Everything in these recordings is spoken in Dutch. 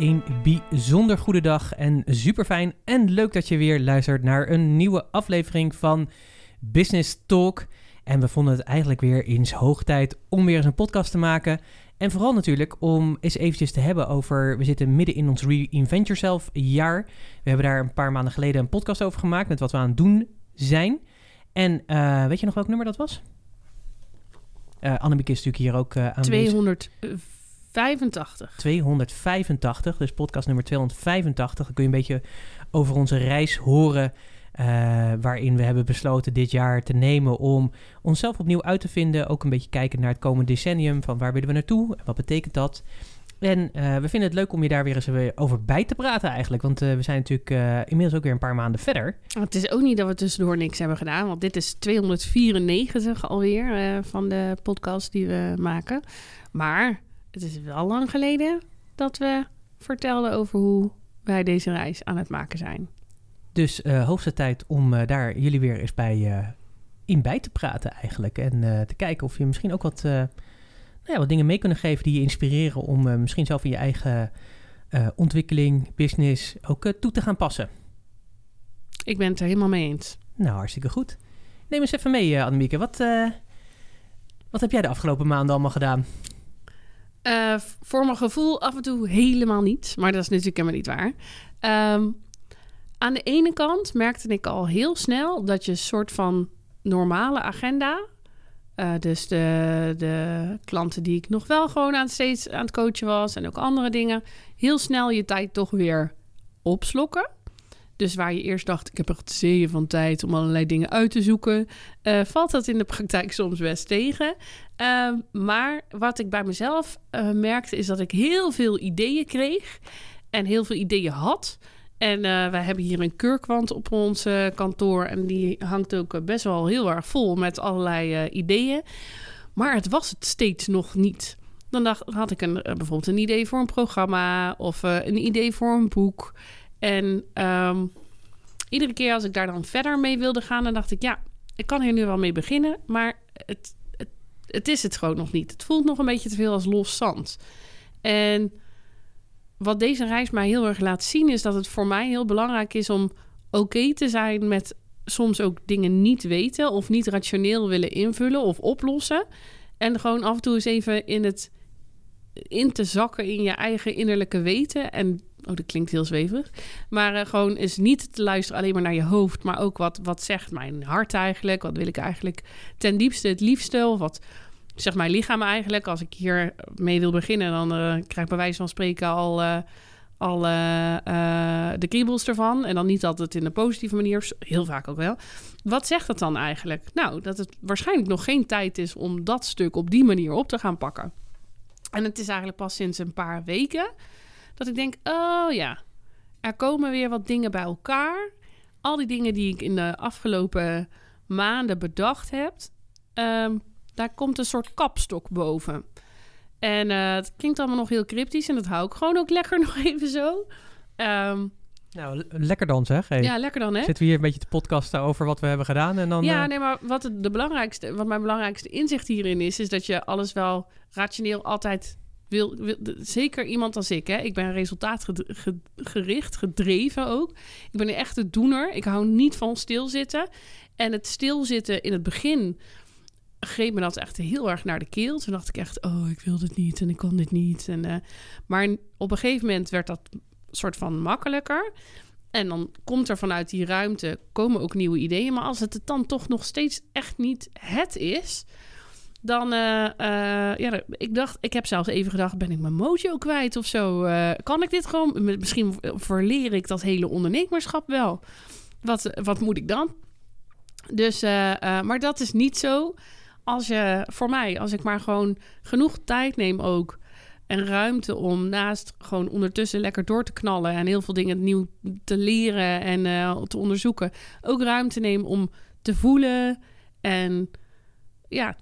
Een bijzonder goede dag en super fijn en leuk dat je weer luistert naar een nieuwe aflevering van Business Talk. En we vonden het eigenlijk weer eens hoog tijd om weer eens een podcast te maken. En vooral natuurlijk om eens eventjes te hebben over... We zitten midden in ons Reinvent Yourself jaar. We hebben daar een paar maanden geleden een podcast over gemaakt... met wat we aan het doen zijn. En uh, weet je nog welk nummer dat was? Uh, Annemieke is natuurlijk hier ook uh, aan 285. 285, dus podcast nummer 285. Dan kun je een beetje over onze reis horen... Uh, waarin we hebben besloten dit jaar te nemen om onszelf opnieuw uit te vinden. Ook een beetje kijken naar het komende decennium. Van waar willen we naartoe? En wat betekent dat? En uh, we vinden het leuk om je daar weer eens over bij te praten eigenlijk. Want uh, we zijn natuurlijk inmiddels ook weer een paar maanden verder. Het is ook niet dat we tussendoor niks hebben gedaan. Want dit is 294 alweer van de podcast die we maken. Maar het is wel lang geleden dat we vertelden over hoe wij deze reis aan het maken zijn. Dus uh, hoogste tijd om uh, daar jullie weer eens bij uh, in bij te praten eigenlijk. En te kijken of je misschien ook wat, nou ja, wat dingen mee kunnen geven die je inspireren om misschien zelf in je eigen ontwikkeling, business ook toe te gaan passen. Ik ben het er helemaal mee eens. Nou, hartstikke goed. Neem eens even mee, Annemieke. Wat, wat heb jij de afgelopen maanden allemaal gedaan? Uh, voor mijn gevoel af en toe helemaal niet. Maar dat is natuurlijk helemaal niet waar. Um, aan de ene kant merkte ik al heel snel dat je een soort van normale agenda. Uh, dus de, de klanten die ik nog wel gewoon aan steeds aan het coachen was en ook andere dingen. Heel snel je tijd toch weer opslokken. Dus waar je eerst dacht, ik heb echt zeeën van tijd om allerlei dingen uit te zoeken, uh, valt dat in de praktijk soms best tegen. Uh, maar wat ik bij mezelf uh, merkte, is dat ik heel veel ideeën kreeg en heel veel ideeën had. En wij hebben hier een kurkwand op ons kantoor en die hangt ook best wel heel erg vol met allerlei ideeën. Maar het was het steeds nog niet. Dan dacht, had ik een, bijvoorbeeld een idee voor een programma of een idee voor een boek. En um, iedere keer als ik daar dan verder mee wilde gaan, dan dacht ik, ja, ik kan hier nu wel mee beginnen, maar het, het, het is het gewoon nog niet. Het voelt nog een beetje te veel als los zand. En wat deze reis mij heel erg laat zien, is dat het voor mij heel belangrijk is om oké te zijn met soms ook dingen niet weten of niet rationeel willen invullen of oplossen. En gewoon af en toe eens even in het in te zakken in je eigen innerlijke weten. En oh, dat klinkt heel zweverig. Maar uh, gewoon is niet te luisteren alleen maar naar je hoofd, maar ook wat, wat zegt mijn hart eigenlijk? Wat wil ik eigenlijk ten diepste het liefste? Of wat zegt mijn lichaam eigenlijk? Als ik hier mee wil beginnen, dan uh, krijg ik bij wijze van spreken al. Uh, al de kriebels ervan. En dan niet altijd in een positieve manier, heel vaak ook wel. Wat zegt dat dan eigenlijk? Nou, dat het waarschijnlijk nog geen tijd is om dat stuk op die manier op te gaan pakken. En het is eigenlijk pas sinds een paar weken dat ik denk: oh ja, er komen weer wat dingen bij elkaar. Al die dingen die ik in de afgelopen maanden bedacht heb, um, daar komt een soort kapstok boven. En uh, het klinkt allemaal nog heel cryptisch en dat hou ik gewoon ook lekker nog even zo. Um, nou, lekker dan zeg. Hey. Ja, lekker dan hè. Zitten we hier een beetje te podcasten over wat we hebben gedaan en dan... Ja, uh... nee, maar wat, het, de belangrijkste, wat mijn belangrijkste inzicht hierin is... is dat je alles wel rationeel altijd wil, wil, zeker iemand als ik. Hè. Ik ben resultaatgericht, gedreven ook. Ik ben een echte doener. Ik hou niet van stilzitten. En het stilzitten in het begin greep me dat echt heel erg naar de keel. Toen dacht ik echt, oh, ik wil dit niet en ik kan dit niet. En, uh, maar op een gegeven moment werd dat soort van makkelijker. En dan komt er vanuit die ruimte komen ook nieuwe ideeën. Maar als het dan toch nog steeds echt niet het is, dan, uh, uh, ja, ik dacht, ik heb zelfs even gedacht, ben ik mijn mojo kwijt of zo? Uh, kan ik dit gewoon? Misschien verleer ik dat hele ondernemerschap wel. Wat, wat moet ik dan? Dus, maar dat is niet zo. Als je, voor mij, als ik maar gewoon genoeg tijd neem ook en ruimte om naast gewoon ondertussen lekker door te knallen en heel veel dingen nieuw te leren en te onderzoeken, ook ruimte neem om te voelen en ja,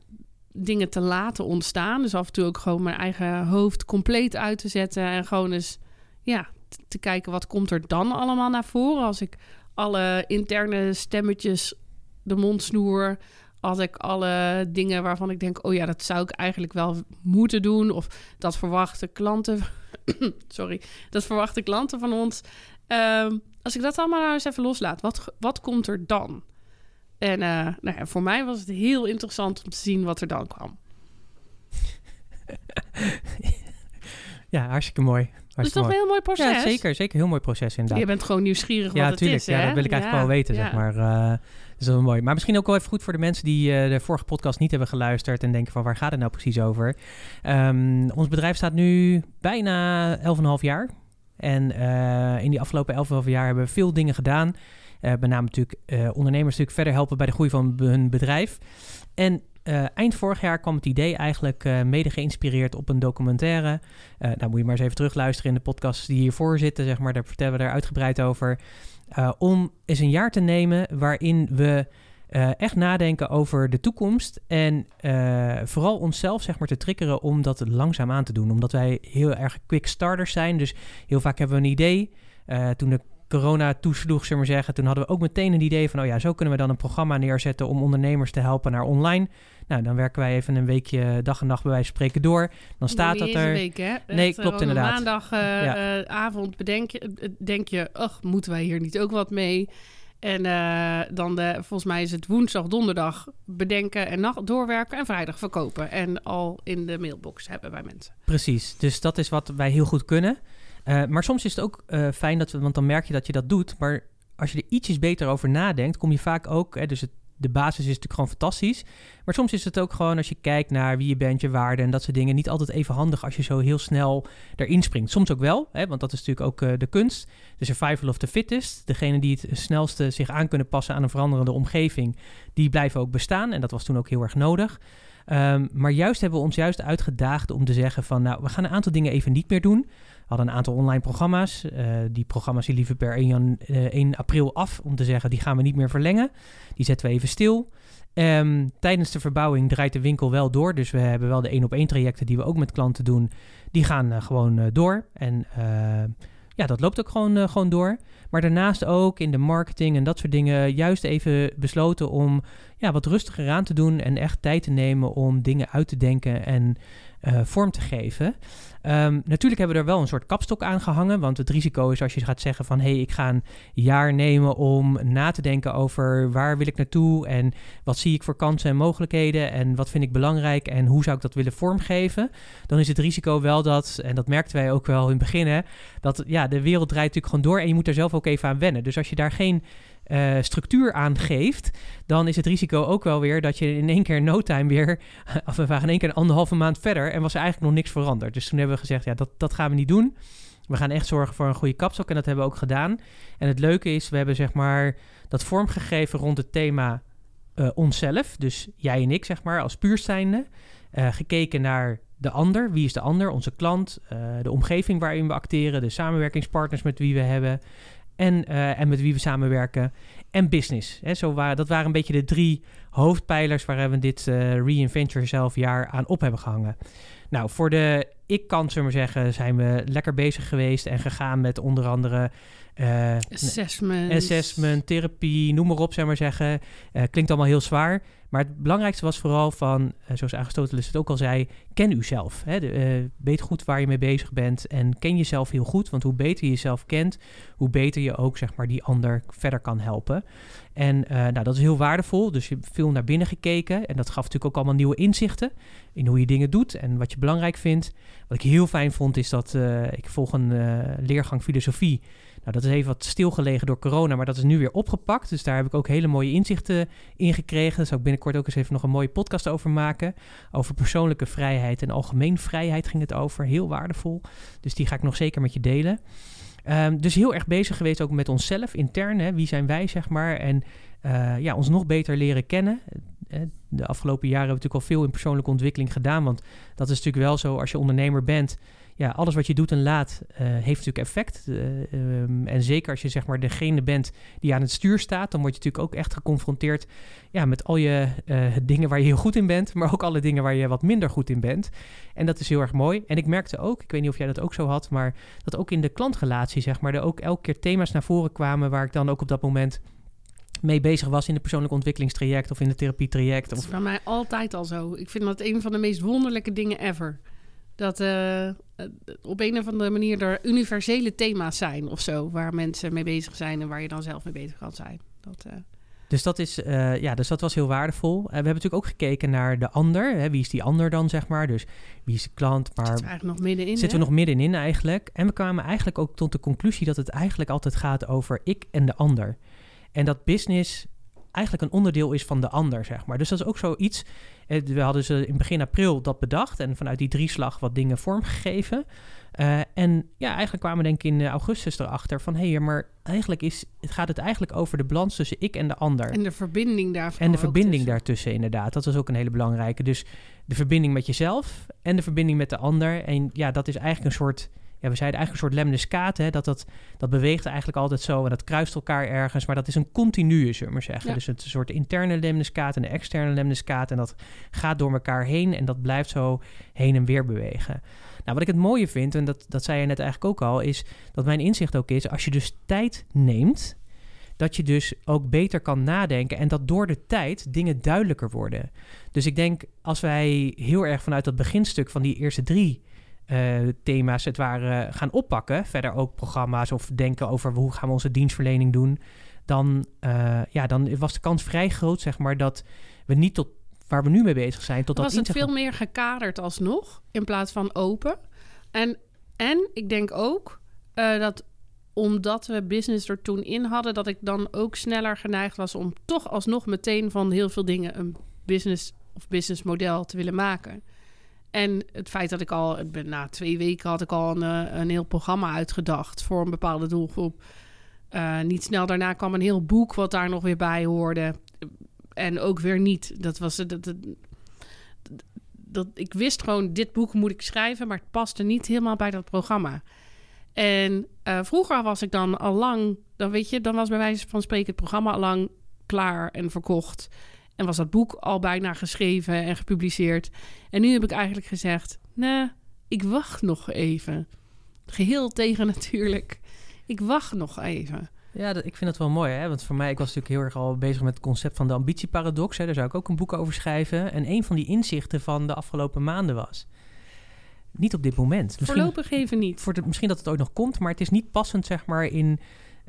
dingen te laten ontstaan. Dus af en toe ook gewoon mijn eigen hoofd compleet uit te zetten. En gewoon eens ja, te kijken wat komt er dan allemaal naar voren. Als ik alle interne stemmetjes de mond snoer. Als ik alle dingen waarvan ik denk, oh ja, dat zou ik eigenlijk wel moeten doen. Of dat verwachten klanten. sorry, dat verwachten klanten van ons. Um, als ik dat allemaal nou eens even loslaat, wat, wat komt er dan? En uh, nou ja, voor mij was het heel interessant om te zien wat er dan kwam. ja, hartstikke mooi. Dat is toch een heel mooi proces? Ja, zeker. Zeker heel mooi proces inderdaad. Je bent gewoon nieuwsgierig ja, wat het is, Ja, dat wil ik eigenlijk wel weten, zeg maar. Uh, dat is wel mooi. Maar misschien ook wel even goed voor de mensen die uh, de vorige podcast niet hebben geluisterd... en denken van waar gaat het nou precies over? Um, ons bedrijf staat nu bijna 11,5 jaar. En uh, in die afgelopen 11,5 jaar hebben we veel dingen gedaan... Uh, met name natuurlijk ondernemers natuurlijk verder helpen bij de groei van hun bedrijf. En uh, eind vorig jaar kwam het idee eigenlijk mede geïnspireerd op een documentaire. nou moet je maar eens even terugluisteren in de podcasts die hiervoor zitten, zeg maar. Daar vertellen we daar uitgebreid over. om eens een jaar te nemen waarin we echt nadenken over de toekomst. En vooral onszelf zeg maar te triggeren om dat langzaam aan te doen. Omdat wij heel erg quick starters zijn. Dus heel vaak hebben we een idee. toen de corona toesloeg, zullen we maar zeggen, toen hadden we ook meteen een idee van, oh ja, zo kunnen we dan een programma neerzetten om ondernemers te helpen naar online. Nou, dan werken wij even een weekje dag en nacht bij wijze van spreken door. Dan staat dat er. Een week, hè? Nee, klopt uh, inderdaad. Maandagavond uh, ja. bedenk je, denk je, ach, moeten wij hier niet ook wat mee? En uh, dan de, volgens mij is het woensdag, donderdag bedenken en nacht doorwerken en vrijdag verkopen. En al in de mailbox hebben bij mensen. Precies, dus dat is wat wij heel goed kunnen. Uh, maar soms is het ook uh, fijn dat we, want dan merk je dat je dat doet. Maar als je er ietsjes beter over nadenkt, kom je vaak ook. Hè, dus de basis is natuurlijk gewoon fantastisch. Maar soms is het ook gewoon als je kijkt naar wie je bent, je waarden en dat soort dingen. Niet altijd even handig als je zo heel snel erin springt. Soms ook wel, hè, want dat is natuurlijk ook uh, de kunst. De survival of the fittest. Degene die het snelste zich aan kunnen passen aan een veranderende omgeving, die blijven ook bestaan. En dat was toen ook heel erg nodig. Um, maar juist hebben we ons juist uitgedaagd om te zeggen van... nou, we gaan een aantal dingen even niet meer doen hadden een aantal online programma's. Uh, die programma's die per 1, jan, uh, 1, april af om te zeggen, die gaan we niet meer verlengen. Die zetten we even stil. Um, tijdens de verbouwing draait de winkel wel door. Dus we hebben wel de één op één trajecten die we ook met klanten doen. Die gaan uh, gewoon door. En ja, dat loopt ook gewoon, gewoon door. Maar daarnaast ook in de marketing en dat soort dingen juist even besloten om ja, wat rustiger aan te doen en echt tijd te nemen om dingen uit te denken en vorm te geven. Um, natuurlijk hebben we er wel een soort kapstok aan gehangen. Want het risico is als je gaat zeggen van... hé, hey, ik ga een jaar nemen om na te denken over waar wil ik naartoe... en wat zie ik voor kansen en mogelijkheden... en wat vind ik belangrijk en hoe zou ik dat willen vormgeven... dan is het risico wel dat, en dat merkten wij ook wel in het begin... Hè, dat ja, de wereld draait natuurlijk gewoon door en je moet er zelf ook even aan wennen. Dus als je daar geen uh, structuur aangeeft, dan is het risico ook wel weer dat je in één keer no time weer, of we waren in één keer een anderhalve maand verder en was er eigenlijk nog niks veranderd. Dus toen hebben we gezegd, ja, dat, dat gaan we niet doen. We gaan echt zorgen voor een goede kapstok en dat hebben we ook gedaan. En het leuke is, we hebben zeg maar dat vormgegeven rond het thema uh, onszelf, dus jij en ik zeg maar, als puur zijnde, uh, gekeken naar de ander. Wie is de ander? Onze klant, de omgeving waarin we acteren, de samenwerkingspartners met wie we hebben en, uh, en met wie we samenwerken. En business. Hè, zo dat waren een beetje de drie hoofdpijlers waar we dit uh, Reinvent Yourself jaar aan op hebben gehangen. Nou, voor de ik-kant, zullen we zeggen, zijn we lekker bezig geweest en gegaan met onder andere uh, assessment. assessment, therapie, noem maar op, zeg maar zeggen. Uh, klinkt allemaal heel zwaar. Maar het belangrijkste was vooral van, uh, zoals Aristoteles het ook al zei, ken uzelf. Hè? De, weet goed waar je mee bezig bent en ken jezelf heel goed. Want hoe beter je jezelf kent, hoe beter je ook zeg maar, die ander verder kan helpen. En nou, dat is heel waardevol. Dus je hebt veel naar binnen gekeken. En dat gaf natuurlijk ook allemaal nieuwe inzichten in hoe je dingen doet en wat je belangrijk vindt. Wat ik heel fijn vond, is dat ik volg een leergang filosofie. Nou, dat is even wat stilgelegen door corona, maar dat is nu weer opgepakt. Dus daar heb ik ook hele mooie inzichten in gekregen. Daar zal ik binnenkort ook eens even nog een mooie podcast over maken. Over persoonlijke vrijheid en algemeen vrijheid ging het over. Heel waardevol. Dus die ga ik nog zeker met je delen. Ehm, dus heel erg bezig geweest ook met onszelf intern. Hè? Wie zijn wij, zeg maar? En uh, ja, ons nog beter leren kennen. Eh, de afgelopen jaren hebben we natuurlijk al veel in persoonlijke ontwikkeling gedaan. Want dat is natuurlijk wel zo als je ondernemer bent ja, alles wat je doet en laat uh, heeft natuurlijk effect. Uh, um, en zeker als je zeg maar degene bent die aan het stuur staat, dan word je natuurlijk ook echt geconfronteerd ja, met al je uh, dingen waar je heel goed in bent, maar ook alle dingen waar je wat minder goed in bent. En dat is heel erg mooi. En ik merkte ook, ik weet niet of jij dat ook zo had, maar dat ook in de klantrelatie, zeg maar, er ook elke keer thema's naar voren kwamen waar ik dan ook op dat moment mee bezig was in de persoonlijke ontwikkelingstraject of in het therapietraject. Dat is bij mij altijd al zo. Ik vind dat een van de meest wonderlijke dingen ever. Dat uh, op een of andere manier er universele thema's zijn of zo, waar mensen mee bezig zijn en waar je dan zelf mee bezig kan zijn. Dat, uh... Dus dat, is, uh, ja, dus dat was heel waardevol. we hebben natuurlijk ook gekeken naar de ander. Hè? Wie is die ander dan, zeg maar? Dus wie is de klant? Maar zitten we eigenlijk nog middenin? Zitten we nog middenin eigenlijk. En we kwamen eigenlijk ook tot de conclusie dat het eigenlijk altijd gaat over ik en de ander. En dat business eigenlijk een onderdeel is van de ander, zeg maar. Dus dat is ook zoiets. Eh, we hadden ze in begin april dat bedacht en vanuit die drieslag wat dingen vormgegeven. Uh, en ja, eigenlijk kwamen we denk ik in augustus erachter van... hé, hey, maar eigenlijk is, gaat het eigenlijk over de balans tussen ik en de ander. En de verbinding daarvan En de verbinding tussen. daartussen, inderdaad. Dat was ook een hele belangrijke. Dus de verbinding met jezelf en de verbinding met de ander. En ja, dat is eigenlijk een soort ja, we zeiden eigenlijk een soort lemniscaat, hè, dat, dat dat beweegt eigenlijk altijd zo en dat kruist elkaar ergens, maar dat is een continue, zullen we maar zeggen. Dus het is een soort interne lemniscaat en de externe lemniscaat en dat gaat door elkaar heen en dat blijft zo heen en weer bewegen. Nou, wat ik het mooie vind, en dat, dat zei je net eigenlijk ook al, is dat mijn inzicht ook is, als je dus tijd neemt, dat je dus ook beter kan nadenken en dat door de tijd dingen duidelijker worden. Dus ik denk, als wij heel erg vanuit dat beginstuk van die eerste drie uh, thema's het waren gaan oppakken, verder ook programma's of denken over hoe gaan we onze dienstverlening doen, dan, uh, ja, dan was de kans vrij groot, zeg maar, dat we niet tot waar we nu mee bezig zijn, tot was het veel meer gekaderd alsnog, in plaats van open. En, en ik denk ook uh, dat omdat we business er toen in hadden, dat ik dan ook sneller geneigd was om toch alsnog meteen van heel veel dingen een business of businessmodel te willen maken. En het feit dat ik al, na twee weken had ik al een, eh, een heel programma uitgedacht voor een bepaalde doelgroep. Uh, niet snel daarna kwam een heel boek wat daar nog weer bij hoorde. En ook weer niet. Dat was dat, dat, dat, ik wist gewoon, dit boek moet ik schrijven, maar het paste niet helemaal bij dat programma. En uh, vroeger was ik dan al lang, dan weet je, dan was bij wijze van spreken het programma al lang klaar en verkocht. En was dat boek al bijna geschreven en gepubliceerd. En nu heb ik eigenlijk gezegd: nee, ik wacht nog even. Geheel tegen natuurlijk. Ik wacht nog even. Ja, dat, ik vind dat wel mooi, hè? Want voor mij, ik was natuurlijk heel erg al bezig met het concept van de ambitieparadox. Hè? Daar zou ik ook een boek over schrijven. En een van die inzichten van de afgelopen maanden was... Niet op dit moment. Misschien, Voorlopig even niet. Voor de, misschien dat het ooit nog komt, maar het is niet passend, zeg maar, in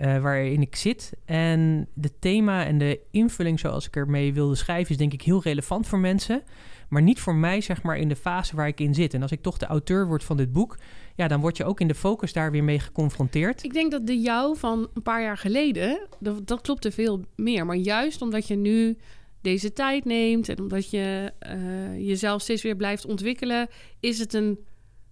uh, waarin ik zit. En de thema en de invulling zoals ik ermee wilde schrijven... is denk ik heel relevant voor mensen. Maar niet voor mij, zeg maar, in de fase waar ik in zit. En als ik toch de auteur word van dit boek... ja, dan word je ook in de focus daar weer mee geconfronteerd. Ik denk dat de jou van een paar jaar geleden... dat, dat klopte veel meer. Maar juist omdat je nu deze tijd neemt... en omdat je uh, jezelf steeds weer blijft ontwikkelen... is het een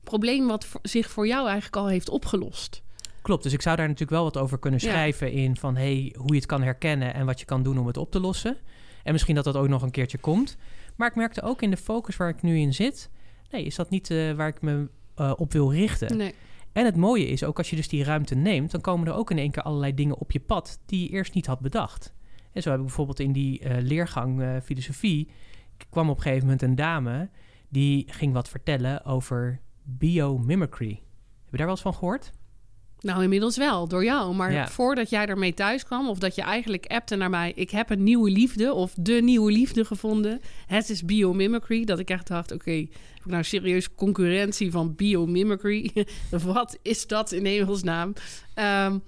probleem wat zich voor jou eigenlijk al heeft opgelost. Klopt, dus ik zou daar natuurlijk wel wat over kunnen schrijven in van hey, hoe je het kan herkennen en wat je kan doen om het op te lossen. En misschien dat dat ook nog een keertje komt. Maar ik merkte ook in de focus waar ik nu in zit, nee, is dat niet uh, waar ik me uh, op wil richten. Nee. En het mooie is, ook als je dus die ruimte neemt, dan komen er ook in één keer allerlei dingen op je pad die je eerst niet had bedacht. En zo heb ik bijvoorbeeld in die uh, leergang filosofie, kwam op een gegeven moment een dame die ging wat vertellen over biomimicry. Heb je daar wel eens van gehoord? Nou, inmiddels wel, door jou. Maar voordat jij ermee thuis kwam, of dat je eigenlijk appte naar mij... ik heb een nieuwe liefde, of de nieuwe liefde gevonden. Het is biomimicry. Dat ik echt dacht, oké, heb ik nou serieus concurrentie van biomimicry? Wat is dat in hemelsnaam? Um,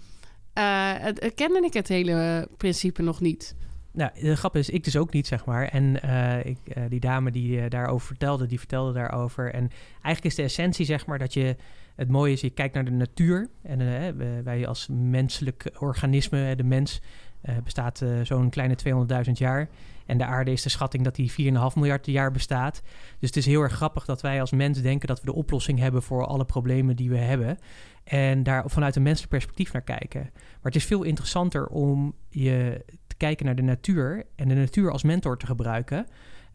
uh, kende ik het hele principe nog niet. nou, de grap is, ik dus ook niet, zeg maar. En uh, ik, uh, die dame die daarover vertelde, die vertelde daarover. En eigenlijk is de essentie, zeg maar, dat je... Het mooie is, je kijkt naar de natuur. En wij als menselijk organisme, de mens, bestaat zo'n kleine 200.000 jaar. En de aarde is de schatting dat die 4,5 miljard jaar bestaat. Dus het is heel erg grappig dat wij als mens denken dat we de oplossing hebben voor alle problemen die we hebben. En daar vanuit een menselijk perspectief naar kijken. Maar het is veel interessanter om je te kijken naar de natuur en de natuur als mentor te gebruiken.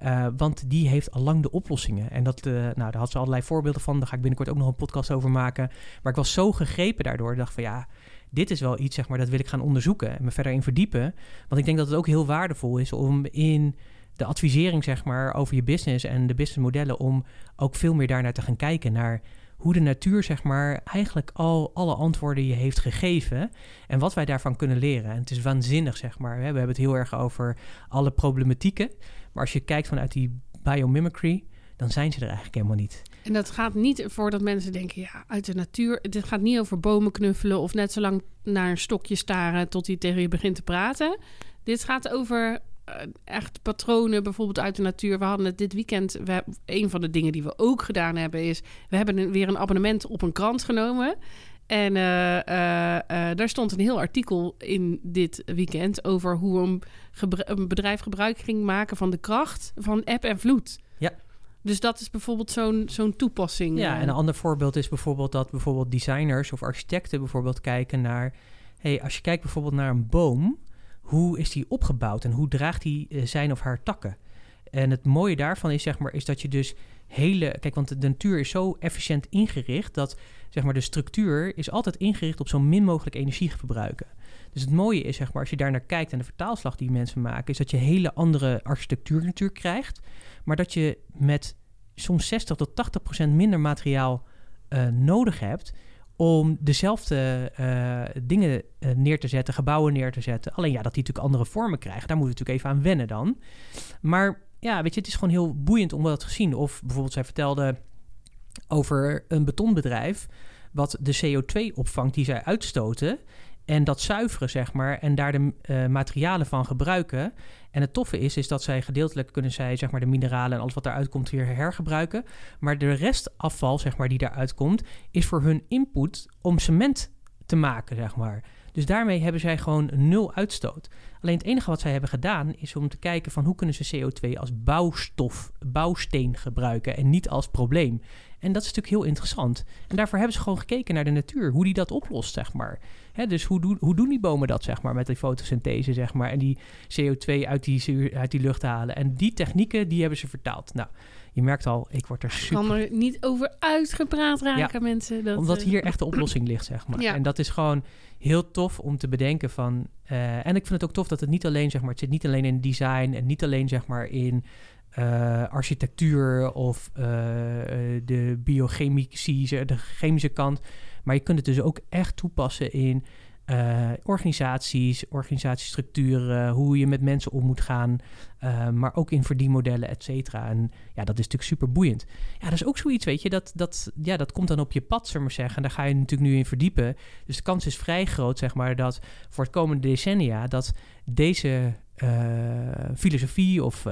Uh, want die heeft al lang de oplossingen. En dat, uh, nou, daar had ze allerlei voorbeelden van. Daar ga ik binnenkort ook nog een podcast over maken. Maar ik was zo gegrepen daardoor. Ik dacht van ja, dit is wel iets, zeg maar, dat wil ik gaan onderzoeken en me verder in verdiepen. Want ik denk dat het ook heel waardevol is om in de advisering, zeg maar, over je business en de businessmodellen, om ook veel meer daarnaar te gaan kijken. Naar hoe de natuur, zeg maar, eigenlijk al alle antwoorden je heeft gegeven. En wat wij daarvan kunnen leren. En het is waanzinnig, zeg maar. We hebben het heel erg over alle problematieken. Maar als je kijkt vanuit die biomimicry, dan zijn ze er eigenlijk helemaal niet. En dat gaat niet voordat mensen denken, ja, uit de natuur. Dit gaat niet over bomen knuffelen of net zo lang naar een stokje staren tot hij tegen je begint te praten. Dit gaat over uh, echt patronen, bijvoorbeeld uit de natuur. We hadden het dit weekend. We, een van de dingen die we ook gedaan hebben is. We hebben weer een abonnement op een krant genomen. En uh, uh, daar stond een heel artikel in dit weekend over hoe een, een, bedrijf gebruik ging maken van de kracht van app en vloed. Ja. Dus dat is bijvoorbeeld zo'n zo'n toepassing. Ja, en een ander voorbeeld is bijvoorbeeld dat bijvoorbeeld designers of architecten bijvoorbeeld kijken naar. hey, als je kijkt bijvoorbeeld naar een boom, hoe is die opgebouwd en hoe draagt die zijn of haar takken? En het mooie daarvan is, zeg maar, is dat je dus hele. Kijk, want de natuur is zo efficiënt ingericht dat zeg maar, de structuur is altijd ingericht op zo min mogelijk energie verbruiken. Dus het mooie is, zeg maar, als je daar naar kijkt en de vertaalslag die mensen maken, is dat je hele andere architectuur natuurlijk krijgt, maar dat je met soms 60 tot 80 procent minder materiaal uh, nodig hebt om dezelfde uh, dingen uh, neer te zetten, gebouwen neer te zetten. Alleen ja, dat die natuurlijk andere vormen krijgen. Daar moeten we natuurlijk even aan wennen dan. Maar ja, weet je, het is gewoon heel boeiend om dat te zien. Of bijvoorbeeld, zij vertelde over een betonbedrijf wat de CO2 opvangt die zij uitstoten. En dat zuiveren, zeg maar, en daar de uh, materialen van gebruiken. En het toffe is, is dat zij gedeeltelijk kunnen zij, zeg maar, de mineralen en alles wat daaruit komt weer hergebruiken. Maar de restafval, zeg maar, die daaruit komt, is voor hun input om cement te maken, zeg maar. Dus daarmee hebben zij gewoon nul uitstoot. Alleen het enige wat zij hebben gedaan is om te kijken van hoe kunnen ze CO2 als bouwstof, bouwsteen gebruiken en niet als probleem. En dat is natuurlijk heel interessant. En daarvoor hebben ze gewoon gekeken naar de natuur, hoe die dat oplost, zeg maar. Hè, dus hoe, doen hoe doen die bomen dat, zeg maar, met die fotosynthese, zeg maar, en die CO2 uit die, uit die lucht halen. En die technieken, die hebben ze vertaald. Nou, je merkt al, ik word er super... Ik kan er niet over uitgepraat raken, ja, mensen. Dat, omdat hier echt de oplossing ligt, zeg maar. Ja. En dat is gewoon heel tof om te bedenken van... Uh, en ik vind het ook tof dat het niet alleen, zeg maar... Het zit niet alleen in design en niet alleen, zeg maar, in... Uh, architectuur of de biochemische, de chemische kant. Maar je kunt het dus ook echt toepassen in uh, organisaties, organisatiestructuren, hoe je met mensen om moet gaan, uh, maar ook in verdienmodellen, et cetera. En ja, dat is natuurlijk super boeiend. Ja, dat is ook zoiets, weet je, dat, dat, ja, dat komt dan op je pad, zullen maar zeggen. En daar ga je natuurlijk nu in verdiepen. Dus de kans is vrij groot, zeg maar, dat voor het komende decennia, dat deze uh, filosofie of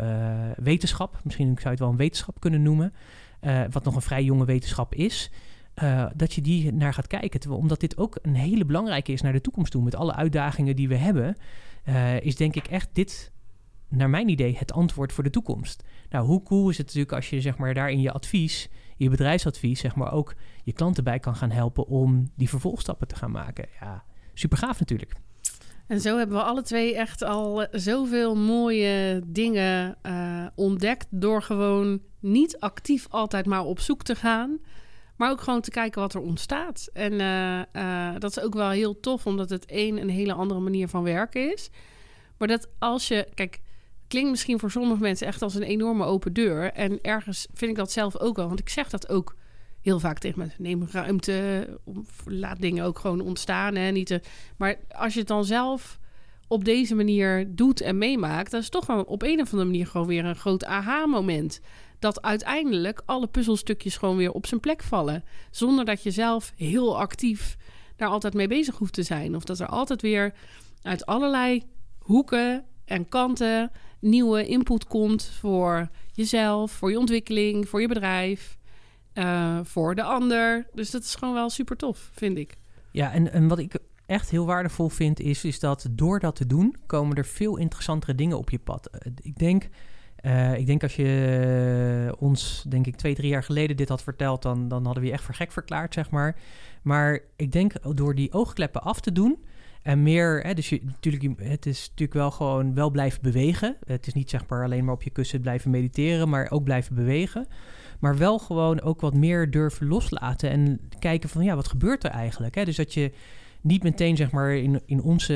wetenschap, misschien zou je het wel een wetenschap kunnen noemen, wat nog een vrij jonge wetenschap is, uh, dat je die naar gaat kijken. Omdat dit ook een hele belangrijke is naar de toekomst toe. Met alle uitdagingen die we hebben, uh, is denk ik echt dit, naar mijn idee, het antwoord voor de toekomst. Nou, hoe cool is het natuurlijk als je zeg maar, daar in je advies, je bedrijfsadvies, zeg maar, ook je klanten bij kan gaan helpen om die vervolgstappen te gaan maken. Ja, super gaaf natuurlijk. En zo hebben we alle twee echt al zoveel mooie dingen ontdekt door gewoon niet actief altijd maar op zoek te gaan. Maar ook gewoon te kijken wat er ontstaat. En uh, uh, dat is ook wel heel tof, omdat het een een hele andere manier van werken is. Maar dat als je, kijk, klinkt misschien voor sommige mensen echt als een enorme open deur. En ergens vind ik dat zelf ook wel, want ik zeg dat ook heel vaak tegen mensen. Neem ruimte, laat dingen ook gewoon ontstaan. Hè, niet te, maar als je het dan zelf op deze manier doet en meemaakt, dat is toch wel op een of andere manier gewoon weer een groot aha-moment dat uiteindelijk alle puzzelstukjes gewoon weer op zijn plek vallen. Zonder dat je zelf heel actief daar altijd mee bezig hoeft te zijn. Of dat er altijd weer uit allerlei hoeken en kanten nieuwe input komt voor jezelf, voor je ontwikkeling, voor je bedrijf, uh, voor de ander. Dus dat is gewoon wel super tof, vind ik. Ja, en, en wat ik echt heel waardevol vind, is, is dat door dat te doen, komen er veel interessantere dingen op je pad. Uh, ik denk. Uh, ik denk als je ons, denk ik, twee, drie jaar geleden dit had verteld, dan, dan hadden we je echt voor gek verklaard, zeg maar. Maar ik denk door die oogkleppen af te doen, en meer, hè, dus je, natuurlijk, het is natuurlijk wel gewoon wel blijven bewegen. Het is niet zeg maar alleen maar op je kussen blijven mediteren, maar ook blijven bewegen. Maar wel gewoon ook wat meer durven loslaten en kijken van ja, wat gebeurt er eigenlijk? Hè? Dus dat je niet meteen zeg maar in, in onze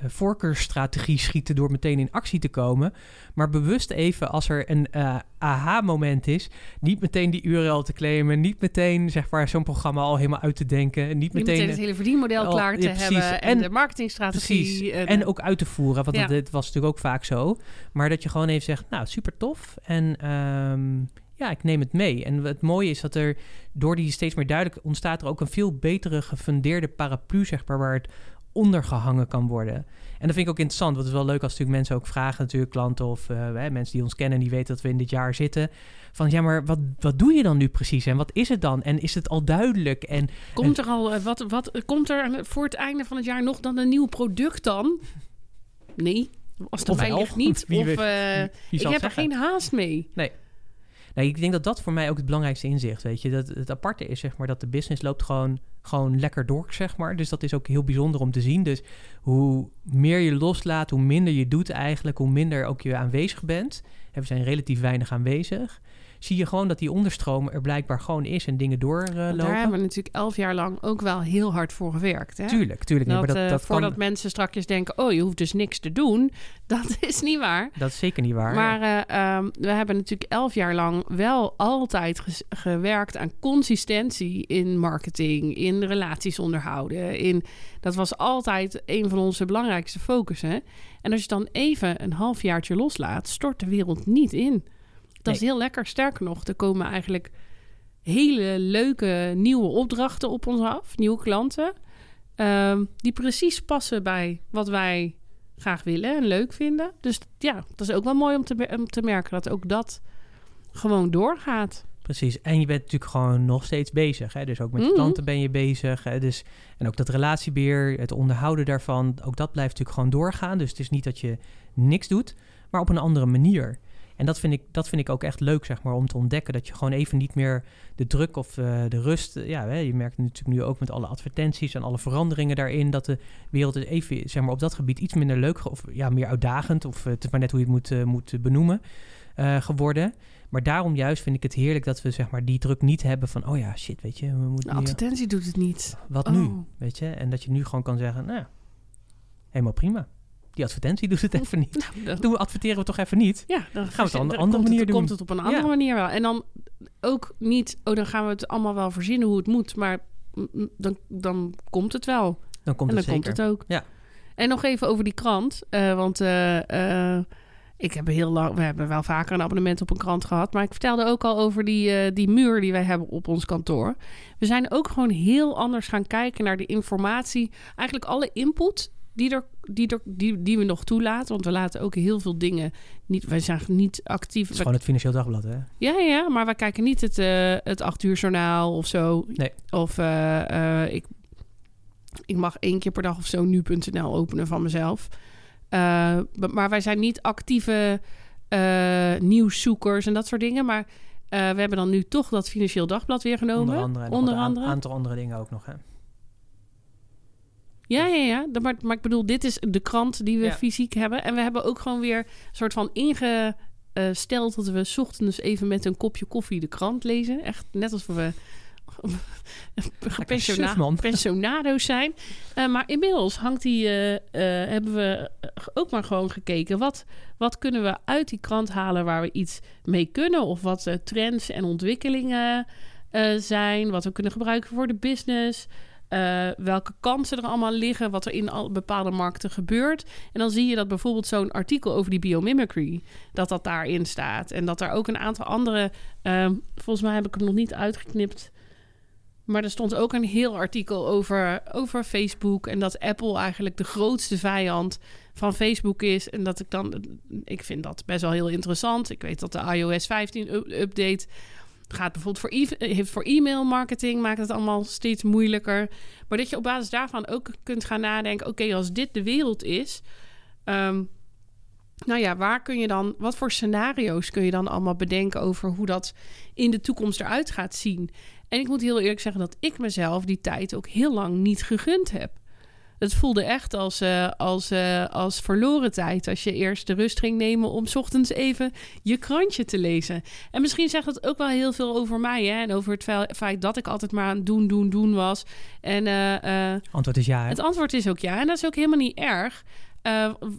uh, voorkeursstrategie schieten door meteen in actie te komen. Maar bewust even als er een uh, aha-moment is, niet meteen die URL te claimen, niet meteen zeg maar zo'n programma al helemaal uit te denken. Niet, niet meteen, meteen het hele verdienmodel al, klaar te ja, hebben en, en, de marketingstrategie. Precies. En, en, ook uit te voeren, want ja. dat, dit was natuurlijk ook vaak zo. Maar dat je gewoon even zegt, nou super tof en... Um, ja, ik neem het mee. En het mooie is dat er door die steeds meer duidelijk ontstaat er ook een veel betere gefundeerde paraplu, zeg maar, waar het ondergehangen kan worden. En dat vind ik ook interessant, want het is wel leuk als natuurlijk mensen ook vragen, natuurlijk klanten of uh, mensen die ons kennen, die weten dat we in dit jaar zitten. Van ja, maar wat, wat doe je dan nu precies en wat is het dan? En is het al duidelijk? En, komt er al, uh, wat, wat komt er voor het einde van het jaar nog dan een nieuw product dan? Nee, als erbij ligt niet. Wie, of uh, ik heb er geen haast mee. Nee. Nou, ik denk dat dat voor mij ook het belangrijkste inzicht, weet je. Dat het aparte is, zeg maar, dat de business loopt gewoon, gewoon lekker door, zeg maar. Dus dat is ook heel bijzonder om te zien. Dus hoe meer je loslaat, hoe minder je doet eigenlijk, hoe minder ook je aanwezig bent. En we zijn relatief weinig aanwezig zie je gewoon dat die onderstroom er blijkbaar gewoon is en dingen doorlopen. Uh, daar hebben we natuurlijk elf jaar lang ook wel heel hard voor gewerkt. Hè? Tuurlijk, tuurlijk. Dat, maar dat, dat voordat mensen strakjes denken, oh, je hoeft dus niks te doen. Dat is niet waar. Dat is zeker niet waar. Maar uh, um, we hebben natuurlijk elf jaar lang wel altijd gewerkt aan consistentie in marketing, in relaties onderhouden. In, dat was altijd een van onze belangrijkste focussen. En als je dan even een halfjaartje loslaat, stort de wereld niet in. Dat is heel lekker. Sterker nog, er komen eigenlijk hele leuke nieuwe opdrachten op ons af. Nieuwe klanten. Um, die precies passen bij wat wij graag willen en leuk vinden. Dus ja, dat is ook wel mooi om te, om te merken dat ook dat gewoon doorgaat. Precies. En je bent natuurlijk gewoon nog steeds bezig. Hè? Dus ook met je mm klanten ben je bezig. Hè? Dus, en ook dat relatiebeheer, het onderhouden daarvan, ook dat blijft natuurlijk gewoon doorgaan. Dus het is niet dat je niks doet, maar op een andere manier. En dat vind, ik, dat vind ik ook echt leuk, zeg maar, om te ontdekken. Dat je gewoon even niet meer de druk of uh, de rust... Uh, ja, hè, je merkt natuurlijk nu ook met alle advertenties en alle veranderingen daarin... dat de wereld is even, zeg maar, op dat gebied iets minder leuk... of ja, meer uitdagend, of uh, het is maar net hoe je het moet, moet benoemen, geworden... Maar daarom juist vind ik het heerlijk dat we zeg maar die druk niet hebben van... oh ja, shit, weet je, we moeten... De advertentie doet het niet. Wat oh. nu, weet je? En dat je nu gewoon kan zeggen, nou, helemaal prima die advertentie doet het even niet. Nou. Doen we adverteren we toch even niet? Ja, dan gaan we het op een andere manier het, doen. Komt het op een andere manier wel. En dan ook niet, oh, dan gaan we het allemaal wel verzinnen hoe het moet. Maar dan, dan komt het wel. Dan komt en dan het komt het ook. Ja. En nog even over die krant. Uh, want uh, uh, ik heb heel lang, we hebben wel vaker een abonnement op een krant gehad. Maar ik vertelde ook al over die, die muur die wij hebben op ons kantoor. We zijn ook gewoon heel anders gaan kijken naar de informatie. Eigenlijk alle input die, er, die, er, die, die we nog toelaten. Want we laten ook heel veel dingen niet. Wij zijn niet actief. Het is gewoon het Financieel Dagblad, hè? Ja, ja, maar wij kijken niet het, uh, het acht uur journaal of zo. Nee. Of uh, uh, ik, ik mag één keer per dag of zo nu.nl openen van mezelf. maar wij zijn niet actieve nieuwszoekers en dat soort dingen. Maar we hebben dan nu toch dat Financieel Dagblad weer genomen. Onder andere. Onder andere. Een aantal andere dingen ook nog, hè? Ja, ja, ja. Maar, maar ik bedoel, dit is de krant die we fysiek hebben. En we hebben ook gewoon weer een soort van ingesteld dat we ochtends even met een kopje koffie de krant lezen. Echt net alsof we gepensionado's zijn. Uh, maar inmiddels hangt die, uh, uh, hebben we ook maar gewoon gekeken. Wat, wat kunnen we uit die krant halen waar we iets mee kunnen? Of wat trends en ontwikkelingen zijn. Wat we kunnen gebruiken voor de business. Uh, welke kansen er allemaal liggen, wat er in al bepaalde markten gebeurt. En dan zie je dat bijvoorbeeld zo'n artikel over die biomimicry, dat dat daarin staat. En dat er ook een aantal andere, uh, volgens mij heb ik hem nog niet uitgeknipt. Maar er stond ook een heel artikel over, over Facebook. En dat Apple eigenlijk de grootste vijand van Facebook is. En dat ik dan. Ik vind dat best wel heel interessant. Ik weet dat de iOS 15 update. Gaat bijvoorbeeld voor, e heeft voor e-mail marketing, maakt het allemaal steeds moeilijker. Maar dat je op basis daarvan ook kunt gaan nadenken: oké, als dit de wereld is, ehm, nou ja, waar kun je dan, wat voor scenario's kun je dan allemaal bedenken over hoe dat in de toekomst eruit gaat zien? En ik moet heel eerlijk zeggen dat ik mezelf die tijd ook heel lang niet gegund heb. Het voelde echt als, uh, als, uh, als verloren tijd. Als je eerst de rust ging nemen om ochtends even je krantje te lezen. En misschien zegt dat ook wel heel veel over mij. Hè? En over het feit dat ik altijd maar aan doen, doen, doen was. En, uh, antwoord is ja. Hè? Het antwoord is ook ja. En dat is ook helemaal niet erg.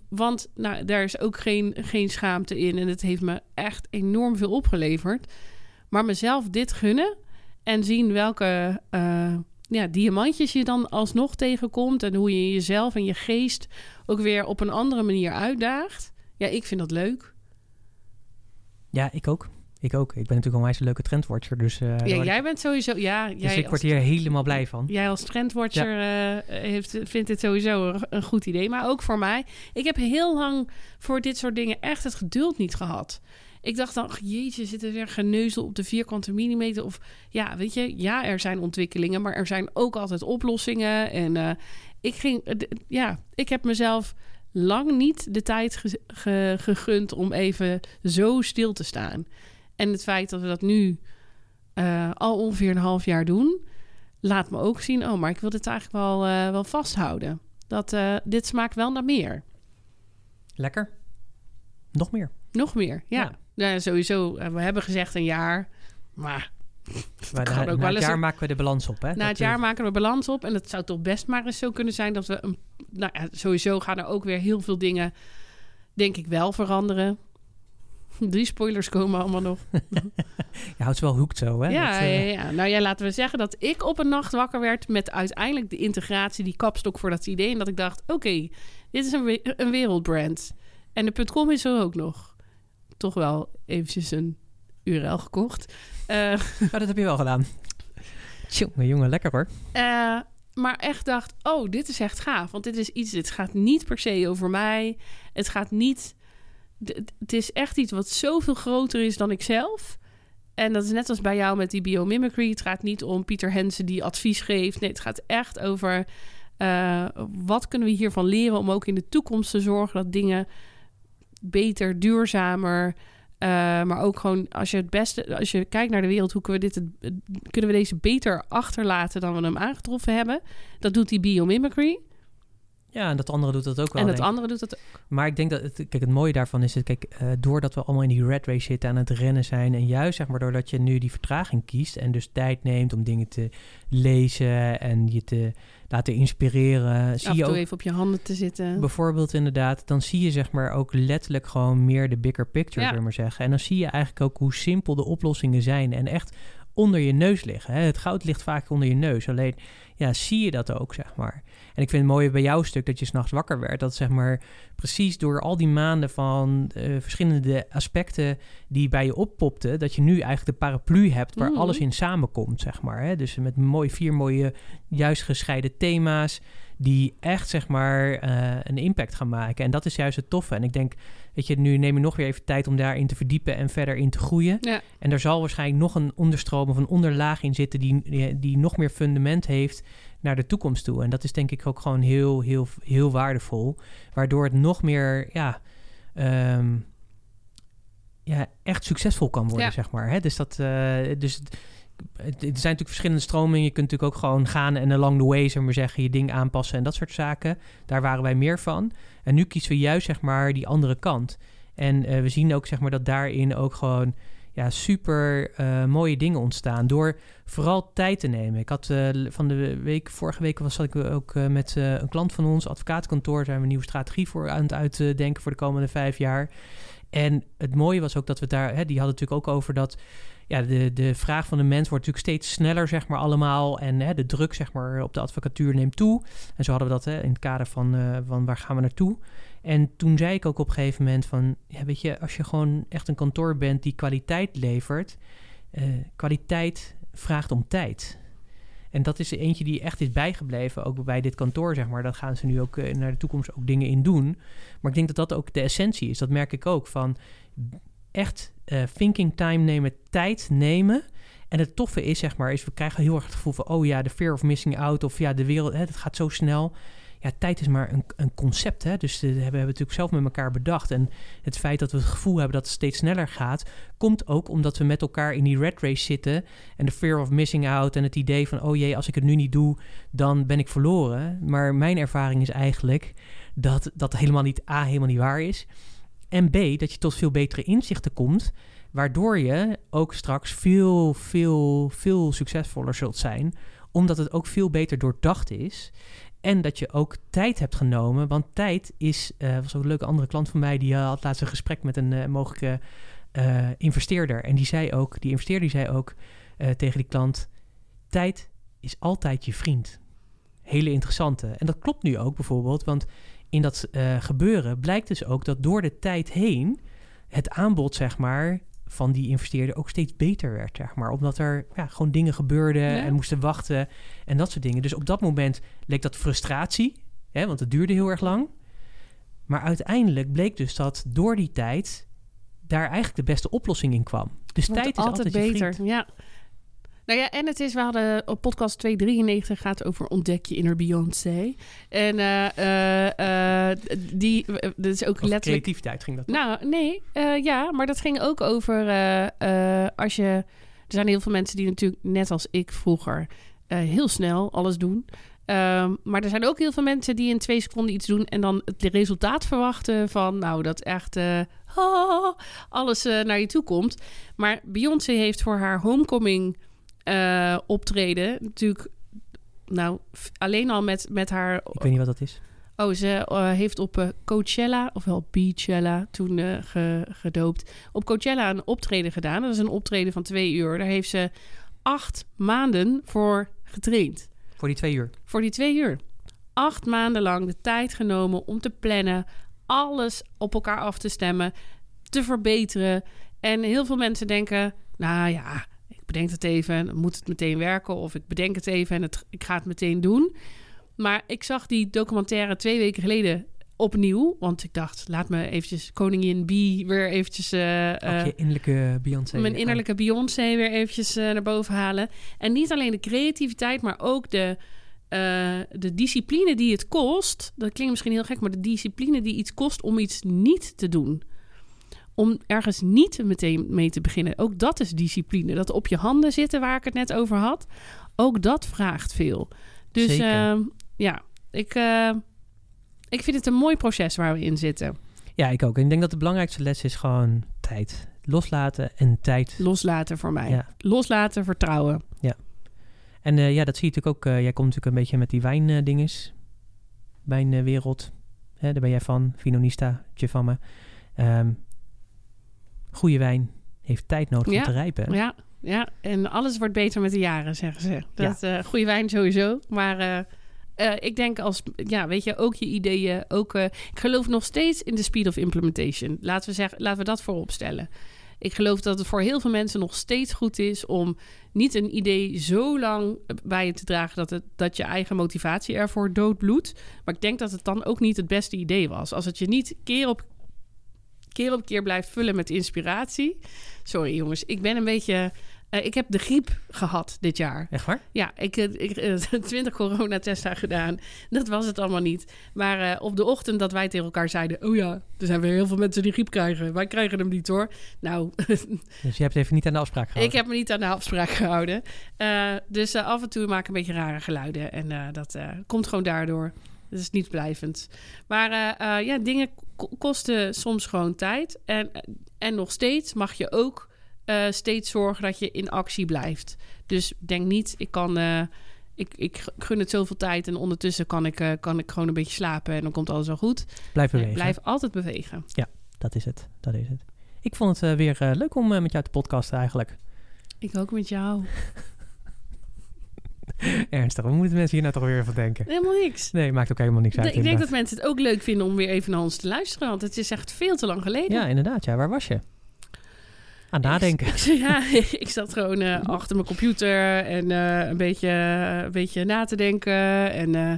want nou, daar is ook geen, geen schaamte in. En het heeft me echt enorm veel opgeleverd. Maar mezelf dit gunnen en zien welke uh, ja, diamantjes je dan alsnog tegenkomt. En hoe je jezelf en je geest ook weer op een andere manier uitdaagt. Ja, ik vind dat leuk. Ja, ik ook. Ik ook. Ik ben natuurlijk al een leuke trendwatcher. Dus, uh, ja, jij bent sowieso. Ja, dus jij ik word hier helemaal blij van. Jij als trendwatcher ja. uh, heeft, vindt dit sowieso een goed idee. Maar ook voor mij. Ik heb heel lang voor dit soort dingen echt het geduld niet gehad. Ik dacht dan, jeetje, zit er weer geneuzel op de vierkante millimeter? Of ja, weet je, ja, er zijn ontwikkelingen, maar er zijn ook altijd oplossingen. En uh, ik ging, uh, ja, ik heb mezelf lang niet de tijd ge ge gegund om even zo stil te staan. En het feit dat we dat nu uh, al ongeveer een half jaar doen, laat me ook zien, oh, maar ik wil dit eigenlijk wel, wel vasthouden. Dat dit smaakt wel naar meer. Lekker. Nog meer. Nog meer, ja. ja. Ja, sowieso. Eh, we hebben gezegd een jaar. Maar na, ook na wel het jaar maken we de balans op. Hè? Na het jaar maken we balans op. En het zou toch best maar eens zo kunnen zijn dat we... Een, nou ja, sowieso gaan er ook weer heel veel dingen, denk ik, wel veranderen. Die spoilers komen allemaal nog. Je houdt ze wel hoekt zo, hè? Ja, ja, ja, nou ja, laten we zeggen dat ik op een nacht wakker werd... met uiteindelijk de integratie, die kapstok voor dat idee. En dat ik dacht, oké, dit is een, een wereldbrand. En de .com is er ook nog toch wel eventjes een URL gekocht. Uh, dat heb je wel gedaan. Tjonge, jongen, lekker hoor. Uh, maar echt dacht, oh, dit is echt gaaf. Want dit is iets, dit gaat niet per se over mij. Het gaat niet... Het is echt iets wat zoveel groter is dan ikzelf. En dat is net als bij jou met die biomimicry. Het gaat niet om Pieter Hensen die advies geeft. Nee, het gaat echt over... Uh, wat kunnen we hiervan leren om ook in de toekomst te zorgen dat dingen beter, duurzamer. Uh, maar ook gewoon als je het beste, als je kijkt naar de wereld, hoe kunnen we, dit, kunnen we deze beter achterlaten dan we hem aangetroffen hebben? Dat doet die biomimicry. Ja, en dat andere doet dat ook wel. En dat andere doet dat ook. Maar ik denk dat, het, kijk, het mooie daarvan is, het, kijk, uh, doordat we allemaal in die red race zitten aan het rennen zijn, en juist zeg maar doordat je nu die vertraging kiest en dus tijd neemt om dingen te lezen en je te laten inspireren. Zie je ook even op je handen te zitten. Bijvoorbeeld inderdaad, dan zie je zeg maar ook letterlijk gewoon meer de bigger picture, ja. maar zeggen. En dan zie je eigenlijk ook hoe simpel de oplossingen zijn en echt onder je neus liggen. Hè? Het goud ligt vaak onder je neus. Alleen ja, zie je dat ook, zeg maar. En ik vind het mooi bij jouw stuk dat je s'nachts wakker werd. Dat zeg maar precies door al die maanden van uh, verschillende aspecten die bij je oppopten, dat je nu eigenlijk de paraplu hebt waar mm. alles in samenkomt, zeg maar. Hè? Dus met mooi, vier mooie, juist gescheiden thema's die echt, zeg maar, uh, een impact gaan maken. En dat is juist het toffe. En ik denk, weet je, nu neem je nog weer even tijd om daarin te verdiepen en verder in te groeien. Ja. En er zal waarschijnlijk nog een onderstroom of een onderlaag in zitten die, die, die nog meer fundament heeft naar de toekomst toe. En dat is denk ik ook gewoon heel, heel, heel waardevol. Waardoor het nog meer, ja, um, ja echt succesvol kan worden, ja. zeg maar. Hè? Dus dat, uh, dus er zijn natuurlijk verschillende stromingen. Je kunt natuurlijk ook gewoon gaan en along the way, zeg maar zeggen, je ding aanpassen en dat soort zaken. Daar waren wij meer van. En nu kiezen we juist, zeg maar, die andere kant. En uh, we zien ook, zeg maar, dat daarin ook gewoon ja, super uh, mooie dingen ontstaan. Door vooral tijd te nemen. Ik had uh, van de week, vorige week was zat ik ook met een klant van ons, advocatenkantoor, zijn we een nieuwe strategie voor aan het uitdenken voor de komende vijf jaar. En het mooie was ook dat we daar, hè, die hadden natuurlijk ook over dat ja, de, de vraag van de mens wordt natuurlijk steeds sneller, zeg maar, allemaal. En hè, de druk, zeg maar, op de advocatuur neemt toe. En zo hadden we dat hè, in het kader van, uh, van waar gaan we naartoe. En toen zei ik ook op een gegeven moment van, ja, weet je, als je gewoon echt een kantoor bent die kwaliteit levert, uh, kwaliteit vraagt om tijd. En dat is eentje die echt is bijgebleven, ook bij dit kantoor, zeg maar. Dat gaan ze nu ook eh, naar de toekomst ook dingen in doen. Maar ik denk dat dat ook de essentie is. Dat merk ik ook, van echt eh, thinking time nemen, tijd nemen. En het toffe is, zeg maar, is we krijgen heel erg het gevoel van... oh ja, de fear of missing out of ja, de wereld, het gaat zo snel ja, tijd is maar een, een concept. Hè? Dus uh, we hebben we natuurlijk zelf met elkaar bedacht. En het feit dat we het gevoel hebben dat het steeds sneller gaat, komt ook omdat we met elkaar in die red race zitten. En de fear of missing out en het idee van, oh jee, als ik het nu niet doe, dan ben ik verloren. Maar mijn ervaring is eigenlijk dat dat helemaal niet A, helemaal niet waar is. En B, dat je tot veel betere inzichten komt. Waardoor je ook straks veel, veel, veel succesvoller zult zijn. Omdat het ook veel beter doordacht is. En dat je ook tijd hebt genomen. Want tijd is, uh, was ook een leuke andere klant van mij, die had laatst een gesprek met een uh, mogelijke investeerder. En die zei ook, die investeerder die zei ook tegen die klant: tijd is altijd je vriend. Hele interessante. En dat klopt nu ook bijvoorbeeld, want in dat gebeuren blijkt dus ook dat door de tijd heen het aanbod, zeg maar, van die investeerder ook steeds beter werd, zeg maar. Omdat er ja, gewoon dingen gebeurden en moesten wachten en dat soort dingen. Dus op dat moment leek dat frustratie, hè, want het duurde heel erg lang. Maar uiteindelijk bleek dus dat door die tijd daar eigenlijk de beste oplossing in kwam. Dus tijd is altijd, altijd beter. Ja. Nou ja, en het is, we hadden op podcast 293 gaat over ontdek je inner Beyoncé. En uh, uh, die, dat is ook letterlijk... creativiteit ging dat? Nou, nee, ja, maar dat ging ook over als je... Er zijn heel veel mensen die natuurlijk, net als ik vroeger, heel snel alles doen. Um, maar er zijn ook heel veel mensen die in twee seconden iets doen en dan het resultaat verwachten van, nou, dat echt uh, alles uh, naar je toe komt. Maar Beyoncé heeft voor haar homecoming uh, optreden. Natuurlijk, nou, alleen al met, met haar... Ik weet niet wat dat is. Oh, ze uh, heeft op uh, Coachella, ofwel Beachella, toen uh, ge, gedoopt. Op Coachella een optreden gedaan. Dat is een optreden van twee uur. Daar heeft ze acht maanden voor getraind. Voor die twee uur? Voor die twee uur. Acht maanden lang de tijd genomen om te plannen, alles op elkaar af te stemmen, te verbeteren. En heel veel mensen denken, nou ja, bedenk het even, moet het meteen werken? Of ik bedenk het even en het, ik ga het meteen doen. Maar ik zag die documentaire twee weken geleden opnieuw. Want ik dacht, laat me eventjes Koningin B weer eventjes... Uh, je innerlijke Beyoncé. Mijn innerlijke Beyoncé weer eventjes uh, naar boven halen. En niet alleen de creativiteit, maar ook de, uh, de discipline die het kost. Dat klinkt misschien heel gek, maar de discipline die iets kost om iets niet te doen om ergens niet meteen mee te beginnen. Ook dat is discipline. Dat op je handen zitten, waar ik het net over had. Ook dat vraagt veel. Dus uh, ja, ik, uh, ik vind het een mooi proces waar we in zitten. Ja, ik ook. En ik denk dat de belangrijkste les is gewoon tijd. Loslaten en tijd. Loslaten voor mij. Ja. Loslaten, vertrouwen. Ja. En uh, ja, dat zie je natuurlijk ook. jij komt natuurlijk een beetje met die wijndinges. Wijnwereld. Hè, daar ben jij van. Finonista, van me. Um, goede wijn heeft tijd nodig om te rijpen. Ja, ja, en alles wordt beter met de jaren, zeggen ze. Dat, ja. uh, goede wijn sowieso, maar... Uh, uh, ik denk als, ja, weet je, ook je ideeën, ook... ik geloof nog steeds in de speed of implementation. Laten we, zeggen, laten we dat voorop stellen. Ik geloof dat het voor heel veel mensen nog steeds goed is om niet een idee zo lang bij je te dragen dat, het, dat je eigen motivatie ervoor doodbloedt. Maar ik denk dat het dan ook niet het beste idee was. Als het je niet keer op keer op keer blijft vullen met inspiratie. Sorry jongens, ik ben een beetje... Uh, ik heb de griep gehad dit jaar. Echt waar? Ja, ik heb uh, 20 coronatesten gedaan. Dat was het allemaal niet. Maar uh, op de ochtend dat wij tegen elkaar zeiden... oh ja, er zijn weer heel veel mensen die griep krijgen. Wij krijgen hem niet hoor. Nou... dus je hebt even niet aan de afspraak gehouden? Ik heb me niet aan de afspraak gehouden. Uh, dus af en toe maak ik een beetje rare geluiden. En dat komt gewoon daardoor. Dat is niet blijvend. Maar uh, ja, dingen kosten soms gewoon tijd. En, en nog steeds mag je ook uh, steeds zorgen dat je in actie blijft. Dus denk niet, ik kan. Ik, ik gun het zoveel tijd en ondertussen kan ik, kan ik gewoon een beetje slapen en dan komt alles wel goed. Blijf bewegen. blijf altijd bewegen. Ja, dat is het. Dat is het. Ik vond het weer leuk om met jou te podcasten eigenlijk. Ik ook met jou. Ernstig, we moeten mensen hier nou toch weer van denken? Helemaal niks. Nee, maakt ook helemaal niks uit. ik denk dat mensen het ook leuk vinden om weer even naar ons te luisteren, want het is echt veel te lang geleden. Ja, inderdaad. Ja, waar was je? aan nadenken. Ik, ik- ja, ik zat gewoon eh, achter mijn computer en eh, een, beetje, een beetje na te denken. En eh,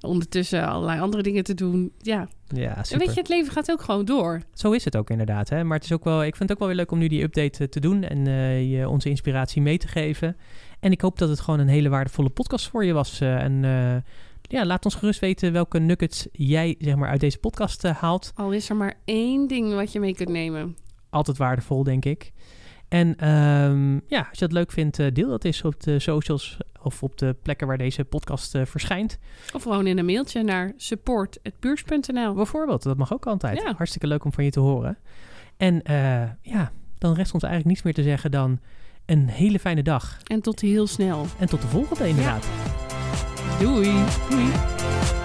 ondertussen allerlei andere dingen te doen. Ja, Ja, en super. weet je, het leven gaat ook gewoon door. Zo is het ook inderdaad. Hè? Maar het is ook wel, ik vind het ook wel weer leuk om nu die update eh, te doen en eh, je onze inspiratie mee te geven. En ik hoop dat het gewoon een hele waardevolle podcast voor je was. eh, en eh, ja, laat ons gerust weten welke nuggets jij zeg maar, uit deze podcast eh, haalt. Al is er maar één ding wat je mee kunt nemen. Altijd waardevol, denk ik. En ehm, ja, als je dat leuk vindt, deel dat eens op de socials of op de plekken waar deze podcast verschijnt. Of gewoon in een mailtje naar support.puurs.nl. Bijvoorbeeld, dat mag ook altijd. Ja. Hartstikke leuk om van je te horen. En ja, dan rest ons eigenlijk niets meer te zeggen dan een hele fijne dag. En tot heel snel. En tot de volgende inderdaad. Doei! Doei!